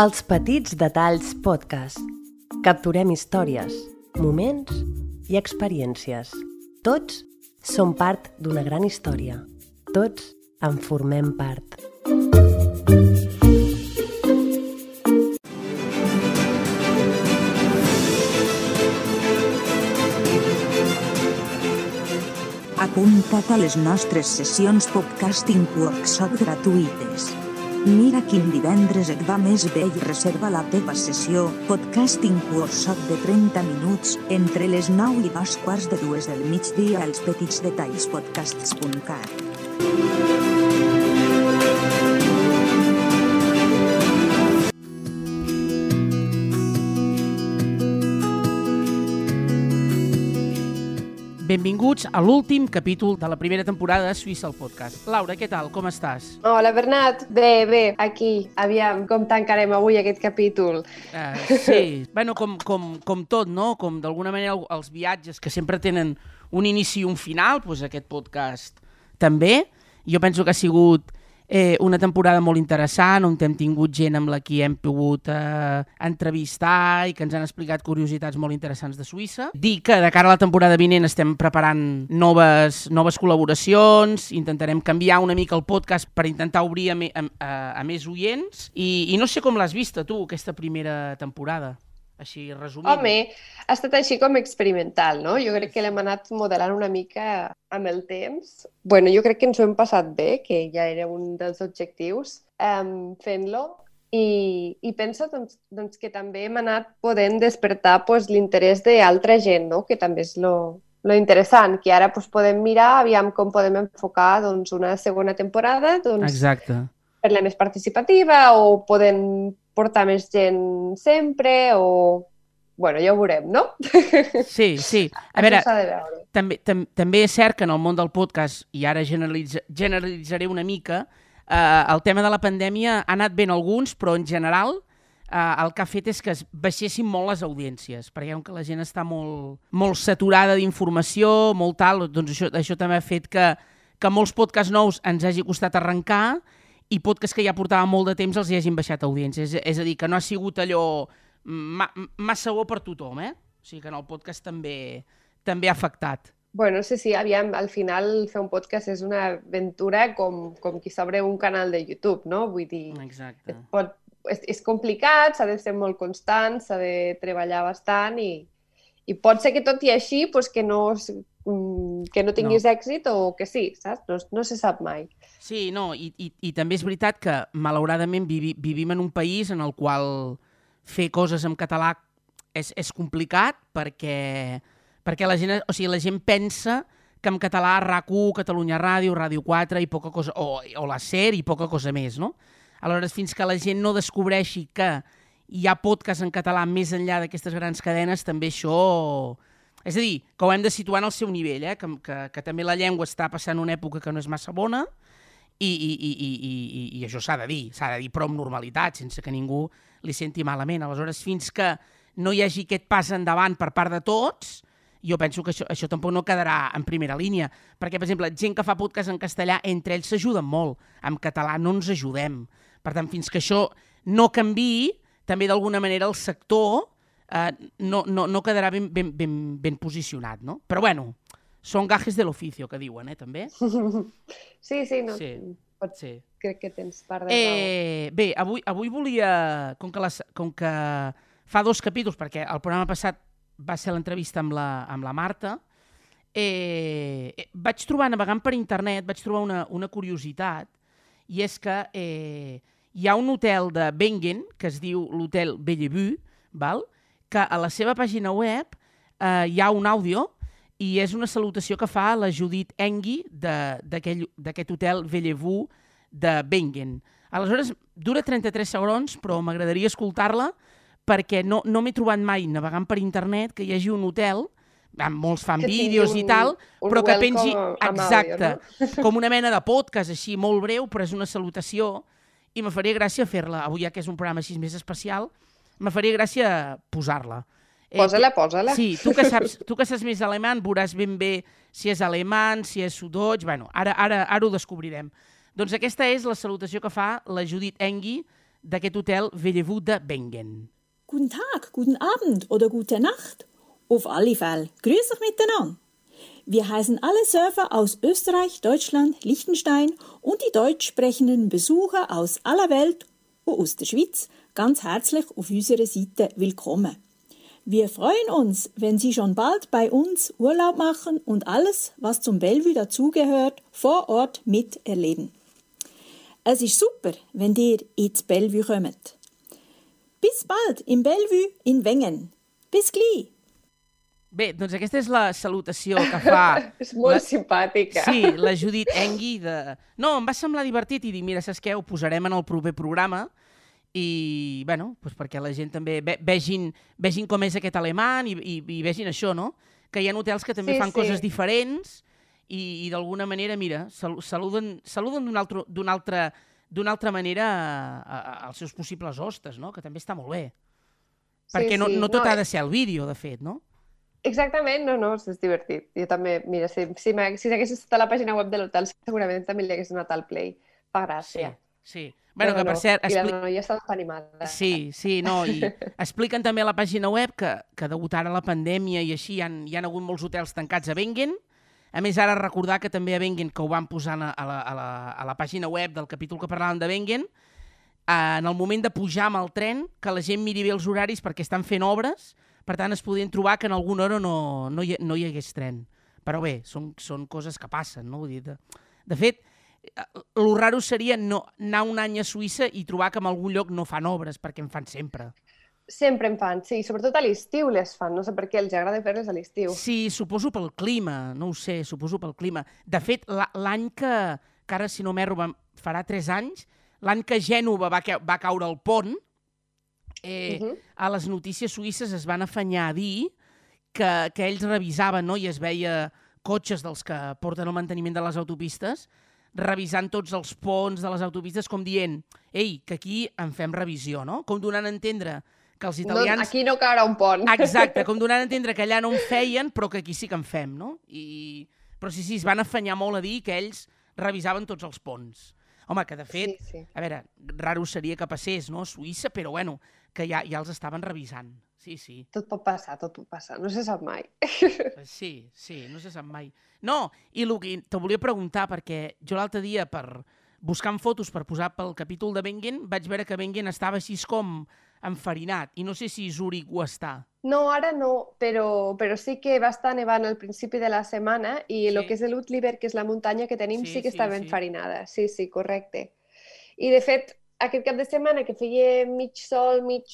Els Petits Detalls Podcast. Capturem històries, moments i experiències. Tots som part d'una gran història. Tots en formem part. Apunta't a les nostres sessions podcasting workshop gratuïtes. Mira quin divendres et va més bé i reserva la teva sessió podcasting workshop de 30 minuts entre les 9 i dos quarts de dues del migdia als petits Benvinguts a l'últim capítol de la primera temporada de Suïssa al podcast. Laura, què tal? Com estàs? Hola, Bernat. Bé, bé, aquí. Aviam com tancarem avui aquest capítol. Uh, sí, bueno, com, com, com tot, no? Com d'alguna manera els viatges que sempre tenen un inici i un final, doncs aquest podcast també. Jo penso que ha sigut eh, una temporada molt interessant on hem tingut gent amb la qui hem pogut eh, entrevistar i que ens han explicat curiositats molt interessants de Suïssa. Dic que de cara a la temporada vinent estem preparant noves, noves col·laboracions, intentarem canviar una mica el podcast per intentar obrir a, me, a, a, a més oients i, i no sé com l'has vista tu, aquesta primera temporada així resumint. Home, ha estat així com experimental, no? Jo crec que l'hem anat modelant una mica amb el temps. bueno, jo crec que ens ho hem passat bé, que ja era un dels objectius, um, fent-lo. I, I penso doncs, doncs, que també hem anat podent despertar pues, l'interès d'altra gent, no? que també és lo, lo interessant, que ara pues, podem mirar aviam com podem enfocar doncs, una segona temporada doncs, Exacte. Fer-la més participativa o podem portar més gent sempre o... Bueno, ja ho veurem, no? Sí, sí. A veure, veure. també, tam, també és cert que en el món del podcast, i ara generalitza, generalitzaré una mica, eh, el tema de la pandèmia ha anat ben alguns, però en general eh, el que ha fet és que es baixessin molt les audiències, perquè com que la gent està molt, molt saturada d'informació, molt tal, doncs això, això també ha fet que, que molts podcasts nous ens hagi costat arrencar i podcasts que ja portaven molt de temps els hi hagin baixat audiències. És, és a dir, que no ha sigut allò ma, massa bo per tothom, eh? O sigui que en el podcast també, també ha afectat. Bueno, sí, sí, aviam, al final fer un podcast és una aventura com, com qui s'obre un canal de YouTube, no? Vull dir, Exacte. pot, és, és complicat, s'ha de ser molt constant, s'ha de treballar bastant i, i pot ser que tot i així pues, que, no, que no tinguis no. èxit o que sí, saps? No, no se sap mai. Sí, no, i, i, i també és veritat que, malauradament, vivi, vivim en un país en el qual fer coses en català és, és complicat perquè, perquè la, gent, o sigui, la gent pensa que en català RAC1, Catalunya Ràdio, Ràdio 4 i poca cosa, o, o la SER i poca cosa més, no? Aleshores, fins que la gent no descobreixi que hi ha podcast en català més enllà d'aquestes grans cadenes, també això... És a dir, que ho hem de situar en el seu nivell, eh? que, que, que també la llengua està passant una època que no és massa bona, i, i, i, i, i, i, això s'ha de dir, s'ha de dir però amb normalitat, sense que ningú li senti malament. Aleshores, fins que no hi hagi aquest pas endavant per part de tots, jo penso que això, això tampoc no quedarà en primera línia. Perquè, per exemple, gent que fa podcast en castellà, entre ells s'ajuden molt. En català no ens ajudem. Per tant, fins que això no canvi, també d'alguna manera el sector eh, no, no, no quedarà ben, ben, ben, ben posicionat. No? Però bueno, són gajes de l'oficio, que diuen, eh, també. Sí, sí, no, Sí. pot, Sí. crec que tens part de raó. Eh, bé, avui, avui volia, com que, les, com que fa dos capítols, perquè el programa passat va ser l'entrevista amb, la, amb la Marta, eh, eh, vaig trobar, navegant per internet, vaig trobar una, una curiositat, i és que eh, hi ha un hotel de Bengen, que es diu l'hotel Bellevue, val? Que a la seva pàgina web eh, hi ha un àudio i és una salutació que fa la Judit d'aquell- d'aquest hotel Bellevue de Bengen. Aleshores, dura 33 segons, però m'agradaria escoltar-la perquè no, no m'he trobat mai navegant per internet que hi hagi un hotel amb molts fan vídeos i tal, un però que pengi... amb àudio, Exacte, com una mena de podcast així, molt breu, però és una salutació i me faria gràcia fer-la, avui ja que és un programa així més especial, me faria gràcia posar-la. Eh, Posa-la, posa-la. Sí, tu que, saps, tu que saps més alemany veuràs ben bé si és alemany, si és sudoig... Bueno, ara, ara, ara ho descobrirem. Doncs aquesta és la salutació que fa la Judit Engui d'aquest hotel Bellevue de Bengen. Guten Tag, guten Abend oder gute Nacht. Auf alle Fälle. Grüß euch miteinander. Wir heißen alle Surfer aus Österreich, Deutschland, Liechtenstein und die deutsch sprechenden Besucher aus aller Welt und aus der Schweiz ganz herzlich auf unserer Seite willkommen. Wir freuen uns, wenn Sie schon bald bei uns Urlaub machen und alles, was zum Bellevue dazugehört, vor Ort miterleben. Es ist super, wenn ihr ins Bellevue kommt. Bis bald im Bellevue in Wengen. Bis gleich! Bé, doncs aquesta és la salutació que fa... És molt la... simpàtica. Sí, la Judit Engui de... No, em va semblar divertit i dir, mira, saps què? Ho posarem en el proper programa i, bueno, doncs perquè la gent també ve vegin, vegin com és aquest alemany i, i, i vegin això, no? Que hi ha hotels que també Sí, fan sí. coses diferents i, i d'alguna manera, mira, sal saluden, saluden d'una altra, altra, altra manera a, a, als seus possibles hostes, no? Que també està molt bé. Sí, Perquè no, sí. no tot No, ha de ser el vídeo, de fet, no? Exactament, no, no, és divertit. Jo també, mira, si, si, si hagués estat a la pàgina web de l'hotel, segurament també li hagués donat al play. Fa gràcia. Sí. Bueno, que per cert... I la expli- noia està animada. Sí, sí, no, i expliquen també a la pàgina web que, que degut ara la pandèmia i així hi han, hi han hagut molts hotels tancats a Bengen. A més, ara recordar que també a Bengen, que ho van posar a la, a la, a la, pàgina web del capítol que parlàvem de Bengen, eh, en el moment de pujar amb el tren, que la gent miri bé els horaris perquè estan fent obres, per tant es podien trobar que en alguna hora no, no, hi, no hi hagués tren. Però bé, són, són coses que passen, no? Vull dir, de, de fet, lo raro seria no, anar un any a Suïssa i trobar que en algun lloc no fan obres, perquè en fan sempre. Sempre en fan, sí, sobretot a l'estiu les fan, no sé per què els agrada fer-les a l'estiu. Sí, suposo pel clima, no ho sé, suposo pel clima. De fet, la- l'any que, que ara, si no m'erro, farà 3 anys, l'any que Gènova va, va caure al pont, eh, Mhm. a les notícies suïsses es van afanyar a dir que, que ells revisaven, no?, i es veia cotxes dels que porten el manteniment de les autopistes, revisant tots els ponts de les autopistes com dient, ei, que aquí en fem revisió, no? Com donant a entendre que els No, italians... aquí no caurà un pont. Exacte, com donant a entendre que allà no en feien, però que aquí sí que en fem, no? I... Però sí, sí, es van afanyar molt a dir que ells revisaven tots els ponts. Home, que de fet, Sí, sí. a veure, raro seria que passés, no?, a Suïssa, però bueno, que ja, ja els estaven revisant. Sí, sí. Tot pot passar, tot pot passar, no se sap mai. Sí, sí, no se sap mai. No, i el que te volia preguntar, perquè jo l'altre dia, per buscant fotos per posar pel capítol de Bengen, vaig veure que Bengen estava així com enfarinat, i no sé si Zúrich ho està. No, ara no, però, però sí que va estar nevant al principi de la setmana i el Sí. que és l'Utliber, que és la muntanya que tenim, Sí, sí, que sí, està sí. ben farinada. Sí, sí, correcte. I de fet, aquest cap de setmana que feia mig sol, mig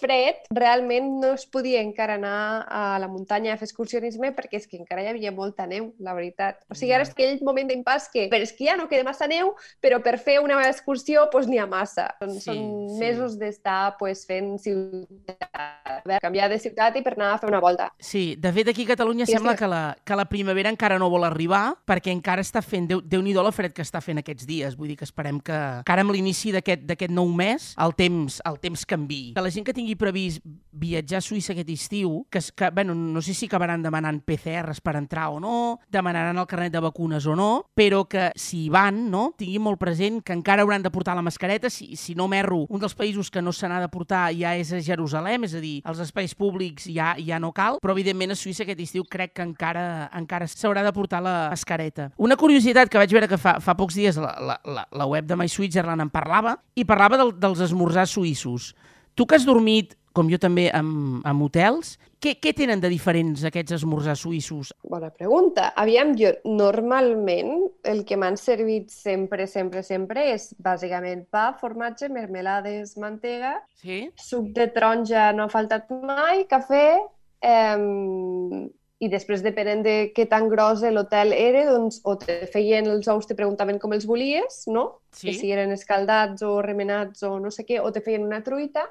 fred, realment no es podia encara anar a la muntanya a fer excursionisme perquè és que encara hi havia molta neu, la veritat. O sigui, ara és aquell moment d'impàs que per esquiar no queda massa neu, però per fer una excursió doncs n'hi ha massa. Són, Sí, són sí. mesos d'estar pues, fent ciutat, canviar de ciutat i per anar a fer una volta. Sí, de fet aquí a Catalunya I sembla estic- que la, que la primavera encara no vol arribar perquè encara està fent, Déu- Déu-n'hi-do la fred que està fent aquests dies, vull dir que esperem que, que ara amb l'inici d'aquest d'aquest nou mes el temps, el temps canvi. Que la gent que tingui previst viatjar a Suïssa aquest estiu, que, que bueno, no sé si acabaran demanant PCRs per entrar o no, demanaran el carnet de vacunes o no, però que si van, no, tinguin molt present que encara hauran de portar la mascareta, si, si no m'erro, un dels països que no se n'ha de portar ja és a Jerusalem, és a dir, als espais públics ja ja no cal, però evidentment a Suïssa aquest estiu crec que encara encara s'haurà de portar la mascareta. Una curiositat que vaig veure que fa, fa pocs dies la, la, la, la web de My Switzerland en parlava, i parlava del, dels esmorzars suïssos. Tu que has dormit, com jo també, en, en hotels, què, què tenen de diferents aquests esmorzars suïssos? Bona pregunta. Aviam, jo normalment el que m'han servit sempre, sempre, sempre és bàsicament pa, formatge, mermelades, mantega, Sí? suc de taronja no ha faltat mai, cafè, eh, i després, depenent de què tan gros l'hotel era, doncs, o te feien els ous, te preguntaven com els volies, no? Sí. Que si eren escaldats o remenats o no sé què, o te feien una truita,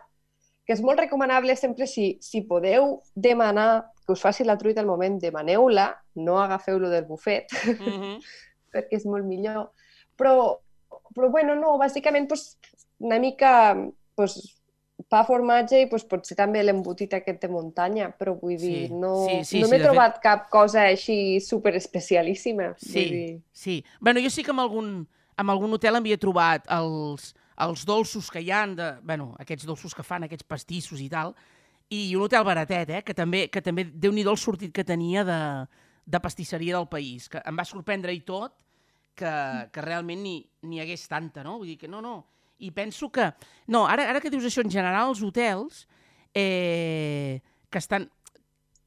que és molt recomanable sempre si, si podeu demanar que us faci la truita al moment, demaneu-la, no agafeu-lo del bufet, Mm -hmm. perquè és molt millor. Però, però bueno, no, bàsicament pues, una mica pues, pa, formatge i pues, potser també l'embotit aquest de muntanya, però vull dir, Sí, no, sí, sí, no sí, m'he fet- trobat cap cosa així super especialíssima. Sí, dir, sí. Bueno, jo sí que amb algun, amb algun hotel havia trobat els, els dolços que hi han, de, bueno, aquests dolços que fan, aquests pastissos i tal, i un hotel baratet, eh, que també, que també déu-n'hi-do el sortit que tenia de, de pastisseria del país, que em va sorprendre i tot que, que realment ni, ni hagués tanta, no? Vull dir que no, no. I penso que... No, ara, ara que dius això, en general, els hotels eh, que estan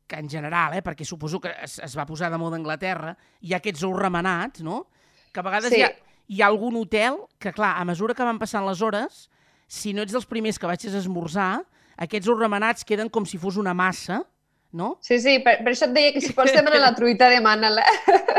que en general, eh, perquè suposo que es, es va posar de moda a Anglaterra, hi ha aquests ous remenats, no? Que a vegades Sí. hi, ha, hi ha algun hotel que, clar, a mesura que van passant les hores, si no ets dels primers que vagis a esmorzar, aquests ous remenats queden com si fos una massa, no? Sí, sí, per, per això et deia que si vols demanar la truita, demana-la.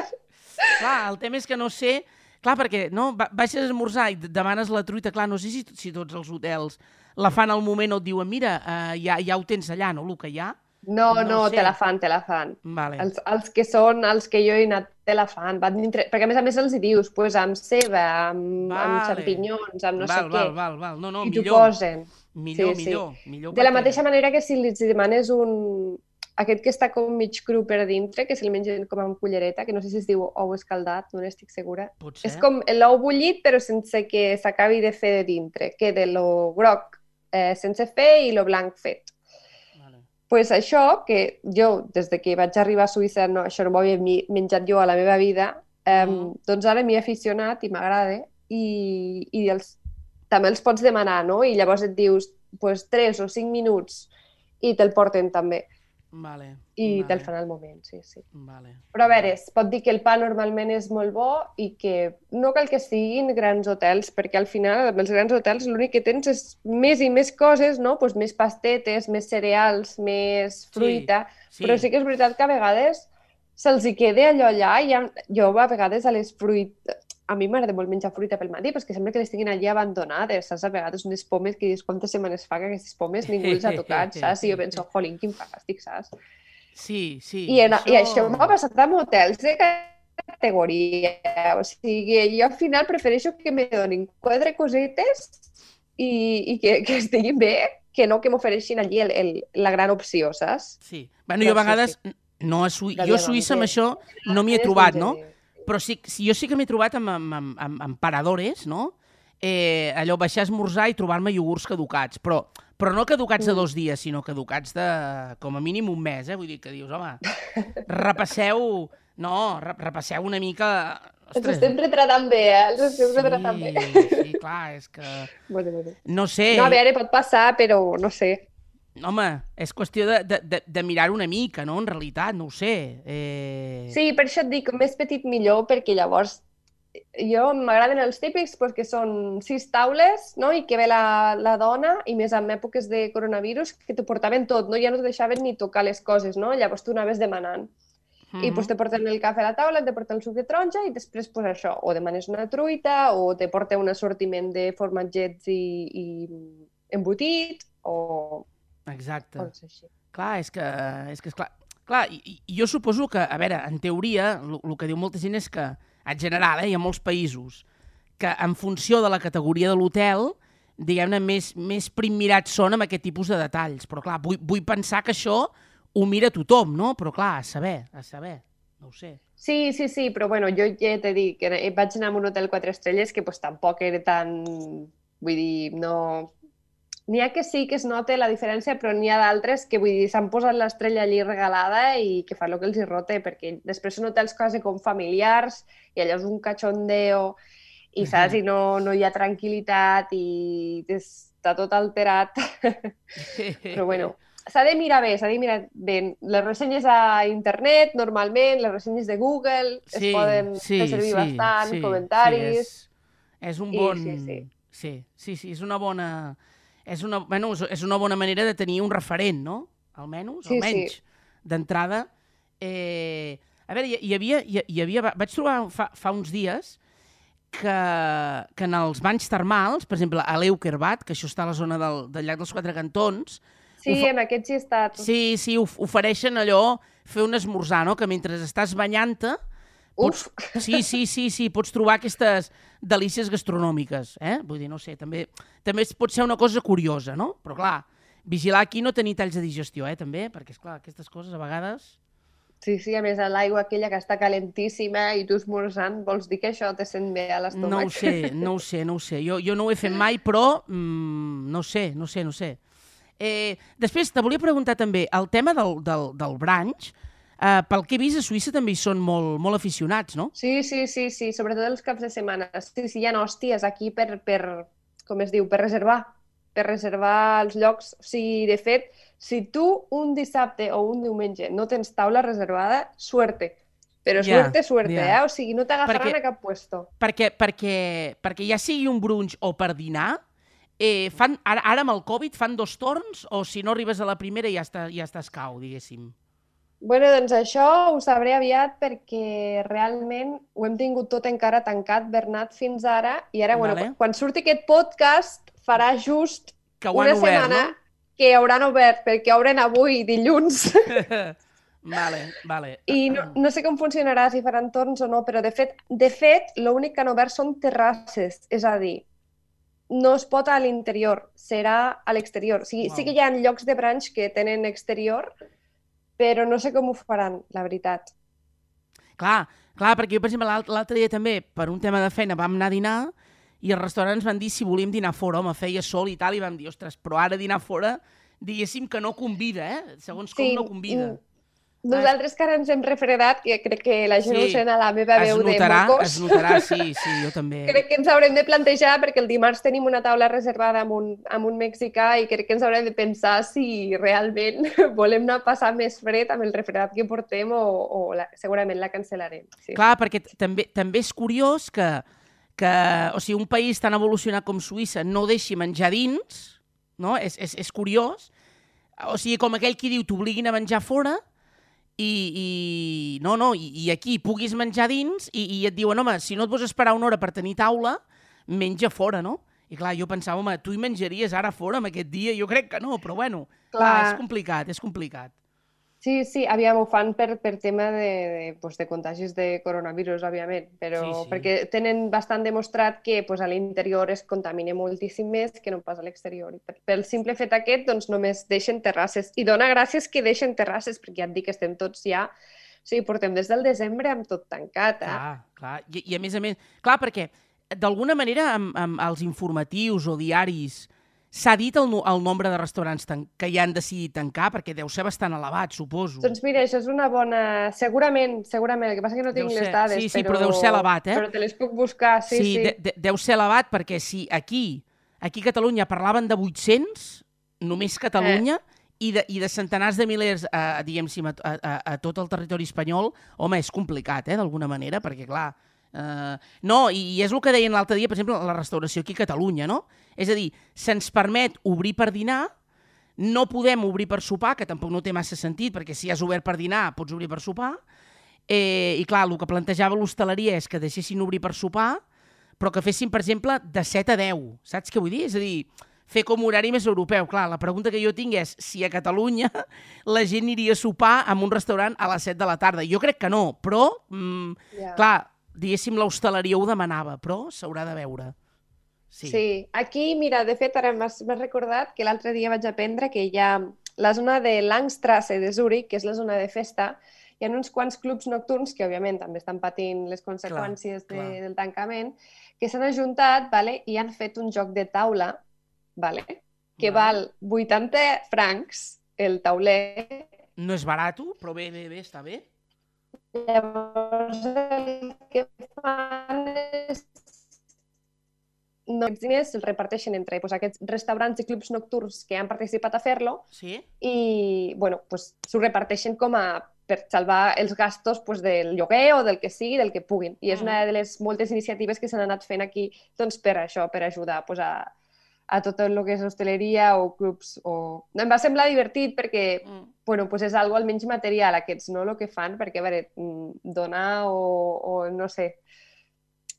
Clar, el tema és que no sé... Clar, perquè no, baixes a esmorzar i demanes la truita, clar, no sé si, si tots els hotels la fan al moment o et diuen mira, uh, ja, ja ho tens allà, no, el que hi ha? No, No no, sé. te la fan, te la fan. Vale. Els, els que són, els que jo he anat, te la fan. Van dintre... Perquè a més a més els hi dius, pues, amb ceba, amb, amb Vale. xampinyons, amb no val, sé val, què. val, val. No, no, I t'ho millor, posen. millor, sí, sí. millor, millor. De la mateixa manera que si li demanes un... Aquest que està com mig cru per dintre, que se li mengen com amb cullereta, que no sé si es diu ou escaldat, no n'estic segura. Pot ser. És com l'ou bullit, però sense que s'acabi de fer de dintre. Queda lo groc eh, sense fer i lo blanc fet. Pues això, que jo, des de que vaig arribar a Suïssa, no, això no m'ho havia menjat jo a la meva vida, eh, Mm. doncs ara m'hi he aficionat i m'agrada, i, i els, també els pots demanar, no? I llavors et dius, pues, 3 o 5 minuts, i te'l porten també, Vale. i vale. te'l fan al moment, sí, sí. Vale. Però a veure, es pot dir que el pa normalment és molt bo i que no cal que siguin grans hotels, perquè al final amb els grans hotels l'únic que tens és més i més coses, no? Pues més pastetes, més cereals, més fruita, Sí. però sí que és veritat que a vegades se'ls hi queda allò allà i jo a vegades a les fruites... A mi m'agrada molt menjar fruita pel matí, que sembla que les tinguin allí abandonades, saps? A vegades unes pomes que dius quantes setmanes fa que aquestes pomes ningú les ha tocat, saps? I jo penso, jolín, quin fàstic, saps? Sí, sí. I, en, I això m'ha passat amb hotels de categoria. O sigui, jo al final prefereixo que me donin quatre cosetes i, i que, que estiguin bé, que no que m'ofereixin allí el, el, la gran opció, saps? Sí. Bueno, jo a vegades... No, a. La jo a Suïssa amb això no m'hi he trobat, no? Però sí, sí, jo sí que m'he trobat amb, amb, amb, amb, amb paradores, no? Eh, allò, baixar a esmorzar i trobar-me iogurts caducats, però, però no caducats de Mm. dos dies, sinó caducats de, com a mínim, un mes, eh? Vull dir que dius, home, repasseu... No, re repasseu una mica... Els estem retratant bé, eh? Els estem sí, retratant bé. sí, clar, és que... Bueno, bueno. No sé, No, a veure, pot passar, però no sé. Home, és qüestió de, de, de, de mirar una mica, no? En realitat, no ho sé. Eh... Sí, per això et dic, més petit millor, perquè llavors jo m'agraden els típics pues, que són sis taules no? i que ve la, la dona i més en èpoques de coronavirus que t'ho portaven tot, no? ja no te deixaven ni tocar les coses, no? llavors tu anaves demanant. Mhm. I pues, te porten el cafè a la taula, te porten el suc de taronja i després pues, això, o demanes una truita o te porta un assortiment de formatgets i, i embotit o Exacte. coses així. Clar, és que, és que esclar, clar, i, i jo suposo que, a veure, en teoria, el que diu molta gent és que, en general, eh, hi ha molts països que en funció de la categoria de l'hotel, diguem-ne, més, més primmirats són amb aquest tipus de detalls. Però clar, vull, vull pensar que això ho mira tothom, no? Però clar, a saber, a saber, no ho sé. Sí, sí, sí, però bueno, jo ja t'he dit que vaig anar a un hotel quatre estrelles que pues, tampoc era tan... Vull dir, no... N'hi ha que sí que es nota la diferència, però n'hi ha d'altres que, vull dir, s'han posat l'estrella allí regalada i que fa el que els hi rote, perquè després són hotels quasi com familiars i allò és un cachondeo i saps, i no, no hi ha tranquil·litat i està tot alterat. Però bueno, s'ha de mirar bé, s'ha de mirar bé. Les ressenyes a internet, normalment, les ressenyes de Google, es poden fer servir bastant, comentaris... Sí, és, és un I bon... sí, sí. sí, sí, sí, és una bona... És una, bueno, és- una bona manera de tenir un referent, no? Almenys, Sí, sí. almenys, d'entrada. Eh, a veure, hi, hi havia... Hi, hi havia va- vaig trobar fa, fa uns dies que, que en els banys termals, per exemple, a l'Euquerbat, que això està a la zona del, del llac dels Quatre Cantons, Sí, amb aquests hi he estat. Sí, sí, of ofereixen allò, fer un esmorzar, no? Que mentre estàs banyant-te, pots... Uf, Sí, sí, sí, sí, pots trobar aquestes delícies gastronòmiques, eh? Vull dir, no sé, també, també pot ser una cosa curiosa, no? Però clar, vigilar aquí no tenir talls de digestió, eh, també, perquè, és clar aquestes coses a vegades... Sí, sí, a més l'aigua aquella que està calentíssima i tu esmorzant, vols dir que això te sent bé a l'estómac? No ho sé, no ho sé, no ho sé. Jo, jo no ho he fet mai, però mm, no sé, no sé, no sé. Eh, després, te volia preguntar també, el tema del, del, del branch, eh, pel que he vist a Suïssa també hi són molt, molt aficionats, no? Sí, sí, sí, sí, sobretot els caps de setmana. Sí, sí, hi ha hòsties aquí per, per, com es diu, per reservar, per reservar els llocs. O sigui, de fet, si tu un dissabte o un diumenge no tens taula reservada, suerte. Però Ja, suerte, suerte, ja. eh? O sigui, no t'agafaran a cap puesto. Perquè, perquè, perquè ja sigui un brunch o per dinar, eh, fan, ara, ara amb el Covid fan dos torns o si no arribes a la primera ja, està, ja estàs cau, diguéssim. Bueno, doncs això ho sabré aviat perquè realment ho hem tingut tot encara tancat, Bernat, fins ara. I ara, bueno, Vale. quan- quan surti aquest podcast, farà just Que ho una obert, setmana que hauran obert, perquè obren avui, dilluns. no? vale, vale. I no, no sé com funcionarà, si faran torns o no, però de fet, de fet l'únic que han obert són terrasses, és a dir, no es pot a l'interior, serà a l'exterior. O sigui, Uau. sí que hi ha llocs de branch que tenen exterior, però no sé com ho faran, la veritat. Clar, clar, perquè jo, per exemple, l'alt- l'altre dia també, per un tema de feina, vam anar a dinar i els restaurants van dir si volíem dinar fora, home, feia sol i tal, i vam dir, ostres, però ara dinar fora, diguéssim que no convida, eh? Segons com no convida. Nosaltres que ara ens hem refredat, que crec que la gent Sí. ho sent a la meva Es veu de notarà, mocos, es notarà, sí, sí, jo també. crec que ens haurem de plantejar, perquè el dimarts tenim una taula reservada amb un, amb un mexicà i crec que ens haurem de pensar si realment volem anar a passar més fred amb el refredat que portem o, o la, segurament la cancel·larem. Sí. Clar, perquè també, també és curiós que, que o sigui, un país tan evolucionat com Suïssa no deixi menjar dins, no? És, és, és curiós. O sigui, com aquell qui diu t'obliguin a menjar fora i, i no, no, i, i aquí puguis menjar dins i, i et diuen, home, si no et vols esperar una hora per tenir taula, menja fora, no? I clar, jo pensava, home, tu hi menjaries ara fora amb aquest dia? Jo crec que no, però bueno, clar, Clar. és complicat, és complicat. Sí, sí, aviam, ho fan per, per tema de, de, pues, de contagis de coronavirus, òbviament, però Sí, sí. perquè tenen bastant demostrat que pues, a l'interior es contamina moltíssim més que no pas a l'exterior. I per, pel simple fet aquest, doncs només deixen terrasses. I dona gràcies que deixen terrasses, perquè ja et dic que estem tots ja... O sigui, portem des del desembre amb tot tancat, eh? Clar, clar. I, I a més a més... Clar, perquè d'alguna manera amb, amb els informatius o diaris s'ha dit el, el nombre de restaurants que ja han decidit tancar, perquè deu ser bastant elevat, suposo. Doncs mira, això és una bona... Segurament, segurament, el que passa que no tinc les dades, sí, sí, però... però deu ser elevat, eh? Però te les puc buscar, sí, sí. De, de, deu ser elevat perquè si aquí, aquí a Catalunya parlaven de 800, només Catalunya, i, de, i de centenars de milers, eh, diguem-si, a, a, a tot el territori espanyol, home, és complicat, eh, d'alguna manera, perquè, clar, eh, no, i, i és el que deien l'altre dia, per exemple, la restauració aquí a Catalunya, no? És a dir, se'ns permet obrir per dinar, no podem obrir per sopar, que tampoc no té massa sentit, perquè si has obert per dinar, pots obrir per sopar, Eh, I clar, el que plantejava l'hostaleria és que deixessin obrir per sopar, però que fessin, per exemple, de 7 a 10. Saps què vull dir? És a dir, fer com horari més europeu. Clar, la pregunta que jo tinc és si a Catalunya la gent iria a sopar en un restaurant a les 7 de la tarda. Jo crec que no, però, mm, Ja. clar, diguéssim, l'hostaleria ho demanava, però s'haurà de veure. Sí. Sí. aquí, mira, de fet, ara m'has recordat que l'altre dia vaig aprendre que hi ha la zona de Langstrasse de Zurich, que és la zona de festa, hi ha uns quants clubs nocturns que, òbviament, també estan patint les conseqüències clar. de, del tancament, que s'han ajuntat vale, i han fet un joc de taula vale, que Vale. val 80 francs el tauler. No és barat, però bé, bé, bé, està bé. Llavors, el que fan és no, aquests diners els reparteixen entre pues, aquests restaurants i clubs nocturns que han participat a fer-lo Sí? i bueno, pues, s'ho reparteixen com a per salvar els gastos pues, del lloguer o del que sigui, del que puguin. I és una de les moltes iniciatives que s'han anat fent aquí doncs, per això, per ajudar pues, a, a tot el que és hostaleria o clubs. O... No, em va semblar divertit perquè Mm. bueno, pues és algo almenys material aquests, no? El que fan, perquè, a veure, mm, donar o, o no sé...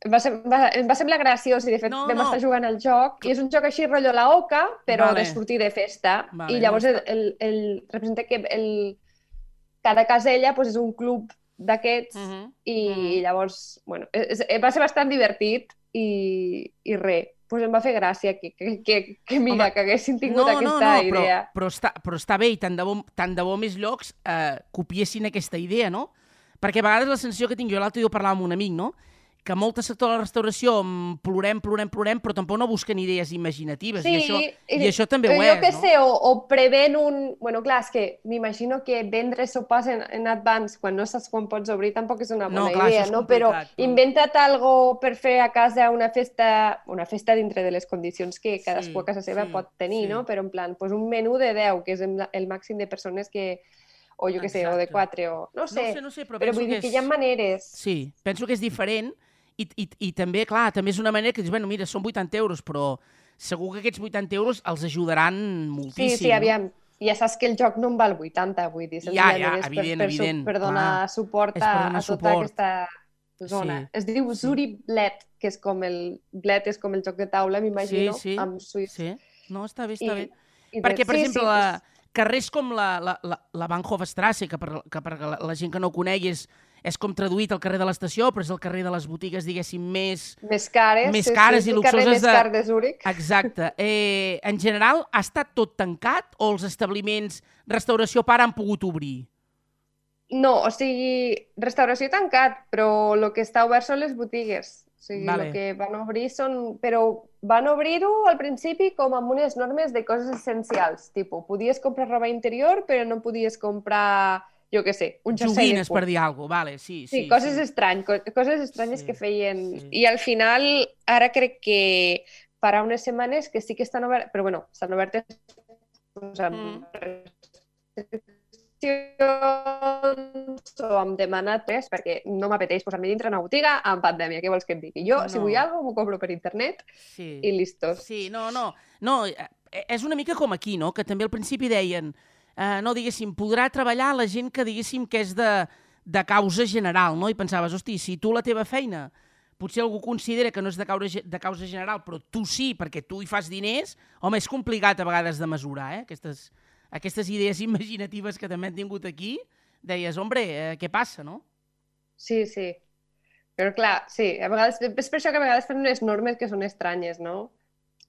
Va, sem va, em va semblar graciós i, de fet, No, vam no. estar jugant al joc i és un joc així, rotllo la oca, però Vale. de sortir de festa. Vale, I llavors el, el, el, representa que el, cada casella pues, és un club d'aquests Mhm. i Mhm. llavors, bueno, és, és, va ser bastant divertit i, i res. Pues em va fer gràcia que, que, que, que mira, Home, que haguessin tingut no, aquesta no, no, però, idea. però, està, però està bé i tant de bo, tant de bo més llocs eh, copiessin aquesta idea, no? Perquè a vegades la sensació que tinc jo, l'altre dia ho parlava amb un amic, no? Que molt sector de la restauració plorem, plorem, plorem, però tampoc no busquen idees imaginatives. I, això, I això també ho jo és, que no? sé, o, o prevent un... Bueno, clar, és que m'imagino que vendre sopars en, en advance quan no saps quan pots obrir tampoc és una bona No, clar, idea, no? Però però- inventa't algo per fer a casa una festa, una festa dintre de les condicions que cadascú Sí, a casa seva sí, pot tenir, sí. no? Però en plan, pues un menú de 10, que és el màxim de persones que o jo que sé, o de Exacte. 4, o no sé, no sé, no sé, però, però vull dir que, que és... hi ha maneres. Sí, penso que és diferent i, i, i també, clar, també és una manera que dius, bueno, mira, són 80 euros, però segur que aquests 80 euros els ajudaran moltíssim. Sí, sí, aviam. Ja saps que el joc no en val 80, vull dir, Ja, ja, és evident, per, per, evident, per donar clar. suport a, donar a tota suport. aquesta zona. Sí, Es diu sí. Zuri Bled, que és com el... Bled és com el joc de taula, m'imagino, Sí, sí, amb suïts. Sí, no, està bé, està I, bé. i Perquè, per sí, exemple, sí, la, carrers com la, la, la, la Bahnhofstrasse, que per, que per la, la gent que no ho conegui és, és com traduït al carrer de l'estació, però és el carrer de les botigues, diguéssim, més... més cares, més sí, cares sí, i luxoses més de- car de Zúrich. Exacte. Eh, en general, ha estat tot tancat o els establiments restauració para han pogut obrir? No, o sigui, restauració tancat, però el que està obert són les botigues. O sigui, Vale. el que van obrir són... Però van obrir-ho al principi com amb unes normes de coses essencials. Tipo, podies comprar roba interior, però no podies comprar, jo què sé, un jersei de Joguines, punt. per dir alguna cosa. Vale, sí, Sí, sí. coses sí. estrany, co coses estranyes Sí, que feien. sí. I al final, ara crec que farà unes setmanes que sí que estan obertes, però bueno, estan obertes doncs, amb restriccions o amb demanat res, perquè no m'apeteix posar-me dintre una botiga en pandèmia, què vols que et digui? Jo, si No. vull alguna cosa, m'ho compro per internet sí. i listos. Sí, no, no. no eh, és una mica com aquí, no? Que també al principi deien, eh, no, diguéssim, podrà treballar la gent que, diguéssim, que és de, de causa general, no? I pensaves, hosti, si tu la teva feina potser algú considera que no és de causa, de causa general, però tu sí, perquè tu hi fas diners, home, és complicat a vegades de mesurar, eh? Aquestes, aquestes idees imaginatives que també han tingut aquí, deies, hombre, eh, què passa, no? Sí, sí. Però clar, sí, a vegades, és per això que a vegades fan unes normes que són estranyes, no?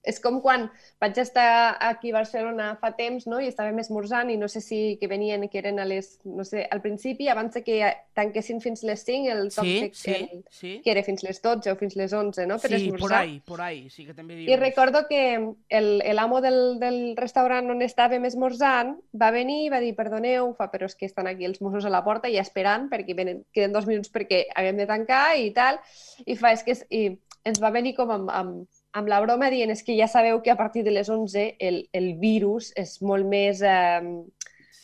És com quan vaig estar aquí a Barcelona fa temps, no?, i estàvem esmorzant i no sé si que venien, que eren a les, no sé, al principi, abans que tanquessin fins les 5, el toc Sí, de- sí, el, sí. que era fins les 12 o fins les 11, no?, per Sí, esmorzar. por ahí, por ahí, sí que també dius. I recordo que el, el amo del, del restaurant on estàvem esmorzant va venir i va dir, perdoneu, fa, però és que estan aquí els Mossos a la porta i esperant perquè venen, queden dos minuts perquè haguem de tancar i tal. I fa, és que és, i ens va venir com amb, amb, amb la broma dient és que ja sabeu que a partir de les 11 el, el virus és molt més eh,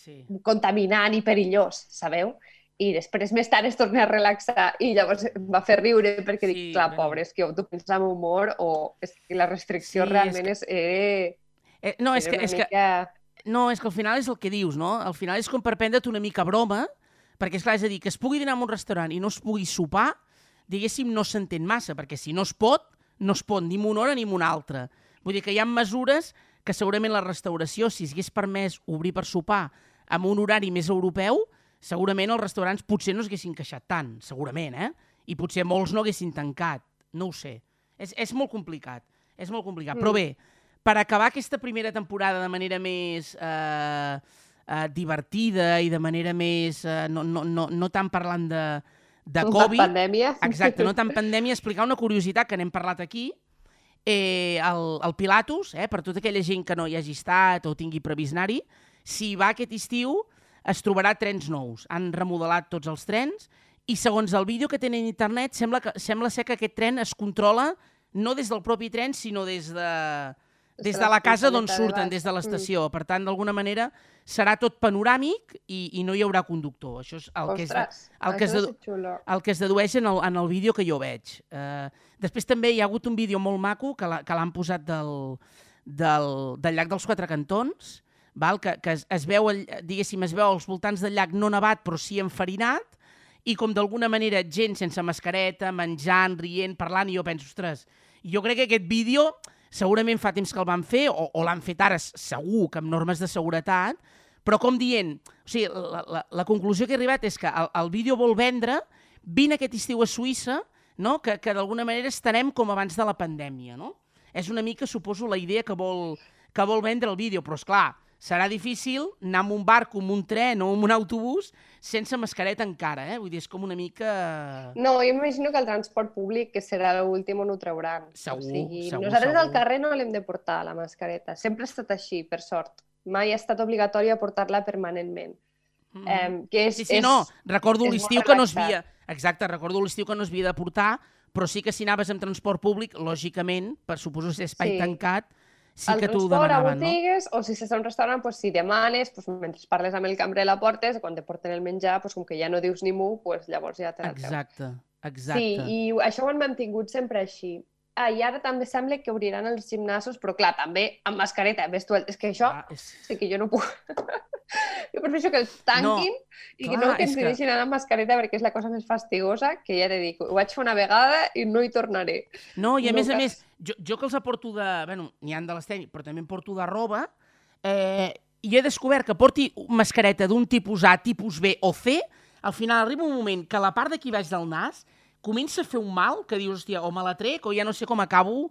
Sí. contaminant i perillós, sabeu? I després més tard es torna a relaxar i llavors em va fer riure perquè Sí, dic, clar, bueno. pobre, és que o tu penses amb humor o és que la restricció Sí, és realment que- és, era, Eh, no, és que, és que mica... No, és que al final és el que dius, no? Al final és com per prendre't una mica broma, perquè, és clar, és a dir, que es pugui dinar en un restaurant i no es pugui sopar, diguéssim, no s'entén massa, perquè si no es pot, no es pot ni en una hora ni en una altra. Vull dir que hi ha mesures que segurament la restauració, si es hagués permès obrir per sopar amb un horari més europeu, segurament els restaurants potser no s'haguessin queixat tant, segurament, eh? I potser molts no haguessin tancat, no ho sé. És, és molt complicat, és molt complicat. Mm. Però bé, per acabar aquesta primera temporada de manera més eh, eh, divertida i de manera més... Eh, no, no, no, no tant parlant de, de La Covid, pandèmia. exacte, no tant pandèmia, explicar una curiositat que n'hem parlat aquí, eh, el, el Pilatus, eh, per tota aquella gent que no hi hagi estat o tingui previst anar-hi, si va aquest estiu es trobarà trens nous. Han remodelat tots els trens i segons el vídeo que tenen a internet sembla, que, sembla ser que aquest tren es controla no des del propi tren, sinó des de, des de la casa d'on de surten, des de l'estació. Per tant, d'alguna manera, serà tot panoràmic i, i no hi haurà conductor. Això és el que és de, Ostres, el que es això dedu- és xulo. el que es dedueix en el, en el vídeo que jo veig. Uh, després també hi ha hagut un vídeo molt maco que l'han posat del, del, del llac dels Quatre Cantons, val? que, que es, es veu, el, diguéssim, es veu als voltants del llac no nevat però sí enfarinat, i com d'alguna manera gent sense mascareta, menjant, rient, parlant, i jo penso, ostres, jo crec que aquest vídeo segurament fa temps que el van fer, o, o l'han fet ara segur, que amb normes de seguretat, però com dient, o sigui, la, la, la conclusió que he arribat és que el, el vídeo vol vendre, vine aquest estiu a Suïssa, no? que, que d'alguna manera estarem com abans de la pandèmia, no? És una mica, suposo, la idea que vol, que vol vendre el vídeo, però és clar, serà difícil anar amb un barco, amb un tren o amb un autobús sense mascareta encara, eh? Vull dir, és com una mica... No, jo m'imagino que el transport públic que serà l'últim on ho trauran. Segur, o sigui, segur, Nosaltres segur. al carrer no l'hem de portar, la mascareta. Sempre ha estat així, per sort. Mai ha estat obligatòria portar-la permanentment. Mm. Eh, que és, Sí, sí, és... no, recordo l'estiu que no es havia... Exacte, recordo l'estiu que no es havia de portar, però sí que si anaves amb transport públic, lògicament, per suposo ser espai Sí. tancat, sí al que t'ho demanaven, no? botigues, o si a un restaurant, pues, si demanes, pues, mentre parles amb el cambrer la portes, quan te porten el menjar, pues, com que ja no dius ni mu, pues, llavors ja te la treus. Exacte, exacte. Sí, i això ho han mantingut sempre així. Ah, i ara també sembla que obriran els gimnasos, però clar, també amb mascareta, ves tu, és que això Ah, és... sí que jo no puc. jo prefereixo que els tanquin i que clar, no que ens que- deixin anar amb mascareta perquè és la cosa més fastigosa que ja t'he dit, ho vaig fer una vegada i no hi tornaré. No, i a No més a cas. més, jo, jo que els aporto de... Bueno, n'hi han de les tècniques, però també em porto de roba, eh, i he descobert que porti mascareta d'un tipus A, tipus B o C, al final arriba un moment que la part d'aquí baix del nas comença a fer un mal que dius, hòstia, o me la trec o ja no sé com acabo.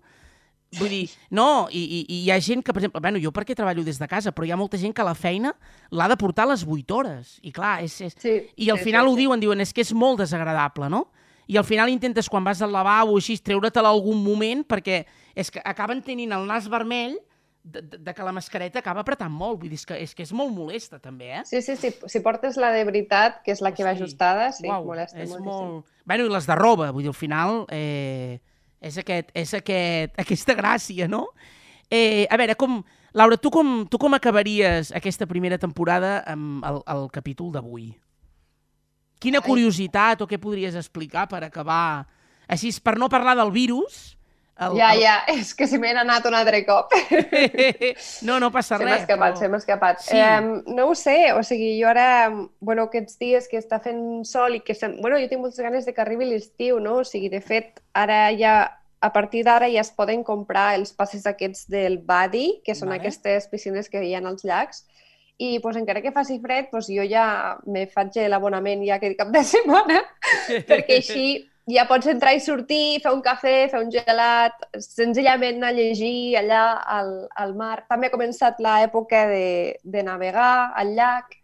Vull dir, no, i, i, i hi ha gent que, per exemple, bueno, jo perquè treballo des de casa, però hi ha molta gent que la feina l'ha de portar a les 8 hores. I clar, és, és, Sí, i al sí, final sí, ho sí. diuen, diuen, és que és molt desagradable, no? I al final intentes, quan vas al lavabo o així, treure-te-la algun moment, perquè és que acaben tenint el nas vermell de, de, de que la mascareta acaba apretant molt. Vull dir, és que és, que és molt molesta, també, eh? Sí, sí, sí. Si portes la de veritat, que és la que va Hosti, ajustada, sí, uau, molesta és moltíssim. molt... Bueno, i les de roba, vull dir, al final eh, és, aquest, és aquest, aquesta gràcia, no? Eh, a veure, com... Laura, tu com, tu com acabaries aquesta primera temporada amb el, el capítol d'avui? Quina curiositat o què podries explicar per acabar... Així, per no parlar del virus... El, Ja, el... ja, és que si m'he anat un altre cop. no, no passa Se m'ha res. escapat, però- se m'ha escapat. Sí. Eh, no ho sé, o sigui, jo ara, bueno, aquests dies que està fent sol i que... Sem... Bueno, jo tinc moltes ganes de que arribi l'estiu, no? O sigui, de fet, ara ja, a partir d'ara ja es poden comprar els passes aquests del Badi, que són Vale. aquestes piscines que hi ha als llacs, i pues, encara que faci fred, pues, jo ja me faig l'abonament ja aquest cap de setmana, perquè així ja pots entrar i sortir, fer un cafè, fer un gelat, senzillament anar a llegir allà al, al mar. També ha començat l'època de, de navegar al llac.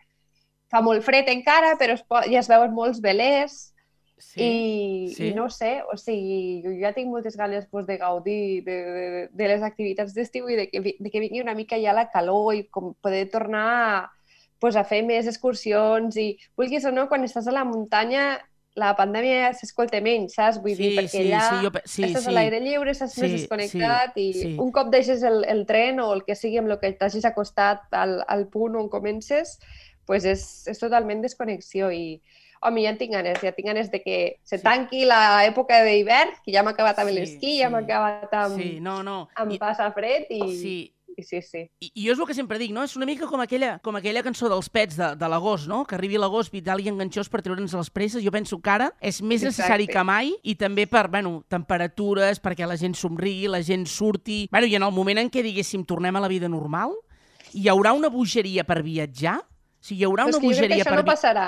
Fa molt fred encara, però es pot, ja es veuen molts velers. Sí, I, sí. I no sé, o sigui, jo ja tinc moltes ganes pues, de gaudir de, de, de les activitats d'estiu i de que, de que vingui una mica ja la calor i com poder tornar pues, a fer més excursions i vulguis o no, quan estàs a la muntanya la pandèmia s'escolta menys, saps? Vull dir, Sí, perquè sí, allà sí, jo sí, estàs sí. a l'aire lliure, estàs més Sí, desconnectat sí, i sí. un cop deixes el, el tren o el que sigui amb el que t'hagis acostat al, al punt on comences, pues és, és totalment desconnexió i home, ja en tinc ganes, ja tinc ganes de que se Sí. tanqui l'època d'hivern, que ja m'ha acabat amb Sí, l'esquí, ja m'ha sí. acabat amb, Sí, no, no. amb I, passar fred i sí, i sí, sí. I, I jo és el que sempre dic, no? És una mica com aquella, com aquella cançó dels pets de, de l'agost, no? Que arribi l'agost vital i enganxós per treure'ns les presses. Jo penso que ara és més necessari Exacte. que mai i també per, bueno, temperatures, perquè la gent somrigui, la gent surti... Bueno, I en el moment en què, diguéssim, tornem a la vida normal, hi haurà una bogeria per viatjar? O sigui, hi haurà una bogeria això per no passarà.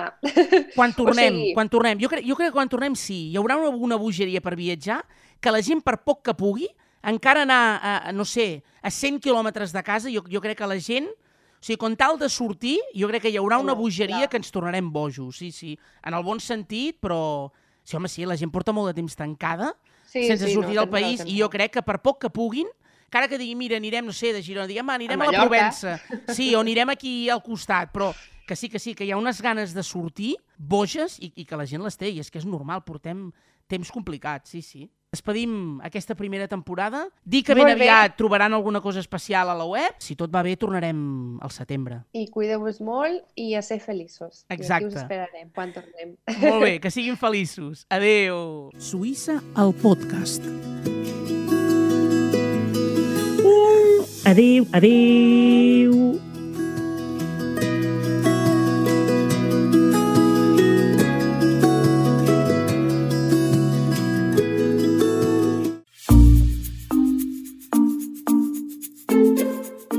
quan tornem, sigui- quan tornem. Jo crec, jo crec que quan tornem sí, hi haurà una, una bogeria per viatjar que la gent per poc que pugui, encara anar, a, a, no sé, a 100 quilòmetres de casa, jo, jo crec que la gent, o sigui, con tal de sortir, jo crec que hi haurà una bogeria que ens tornarem bojos, sí, sí, en el bon sentit, però... Sí, home, sí, la gent porta molt de temps tancada, Sí, sense sí, sortir no, del país, tens i jo crec que per poc que puguin, encara que diguin, mira, anirem, no sé, de Girona, diguem, anirem A a, la. Provença, sí, o anirem aquí al costat, però que sí, que sí, que hi ha unes ganes de sortir boges i, i que la gent les té, i és que és normal, portem temps complicats, sí, sí. Despedim aquesta primera temporada. Dic que ben Molt bé. aviat trobaran alguna cosa especial a la web. Si tot va bé, tornarem al setembre. I cuideu-vos molt i a ser feliços. I aquí Exacte. us esperarem quan tornem. Molt bé, que siguin feliços. Adeu. Suïssa, el podcast. Adéu, adéu.